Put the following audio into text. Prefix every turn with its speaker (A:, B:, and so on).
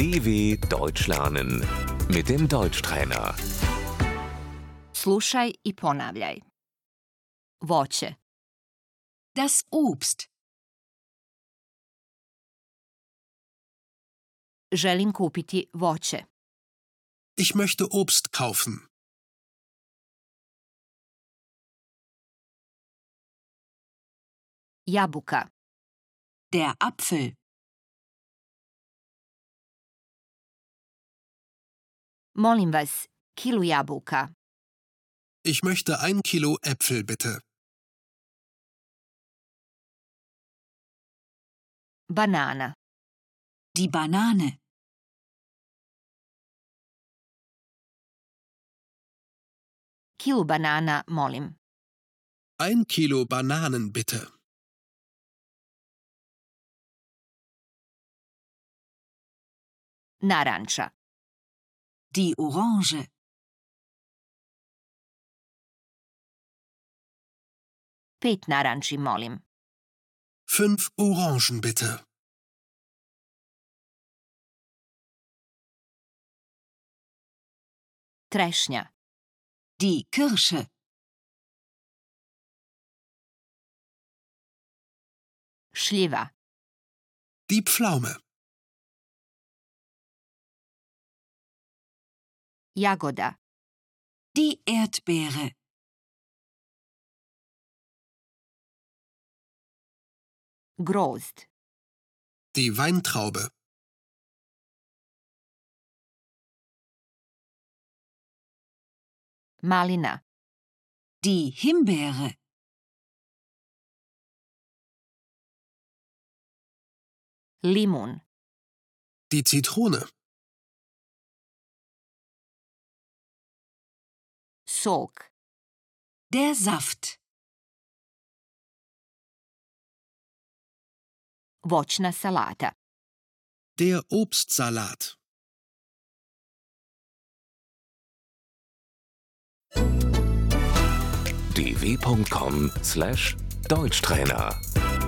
A: DW Deutsch lernen mit dem Deutschtrainer.
B: Slušaj i ponavljaj. Voće,
C: Das Obst.
B: želim kupiti voće.
D: Ich möchte Obst kaufen.
B: Jabuka,
C: Der Apfel.
B: Molim vas, kilu jabuka.
D: Ich möchte ein Kilo Äpfel bitte.
B: Banana,
C: Die Banane.
B: kilu banana, molim.
D: Ein Kilo Bananen bitte.
B: Naranča,
C: Die Orange.
B: pet naranči, molim.
D: Fünf Orangen bitte.
B: Trešnja,
C: Die Kirsche.
B: šljiva,
D: Die Pflaume.
B: Jagoda,
C: Die Erdbeere.
B: grozd,
D: Die Weintraube.
B: malina,
C: Die Himbeere.
B: limun,
D: Die Zitrone.
B: Sok,
C: Der Saft.
B: voćna salata.
D: Der Obstsalat.
A: dw.com/deutschtrainer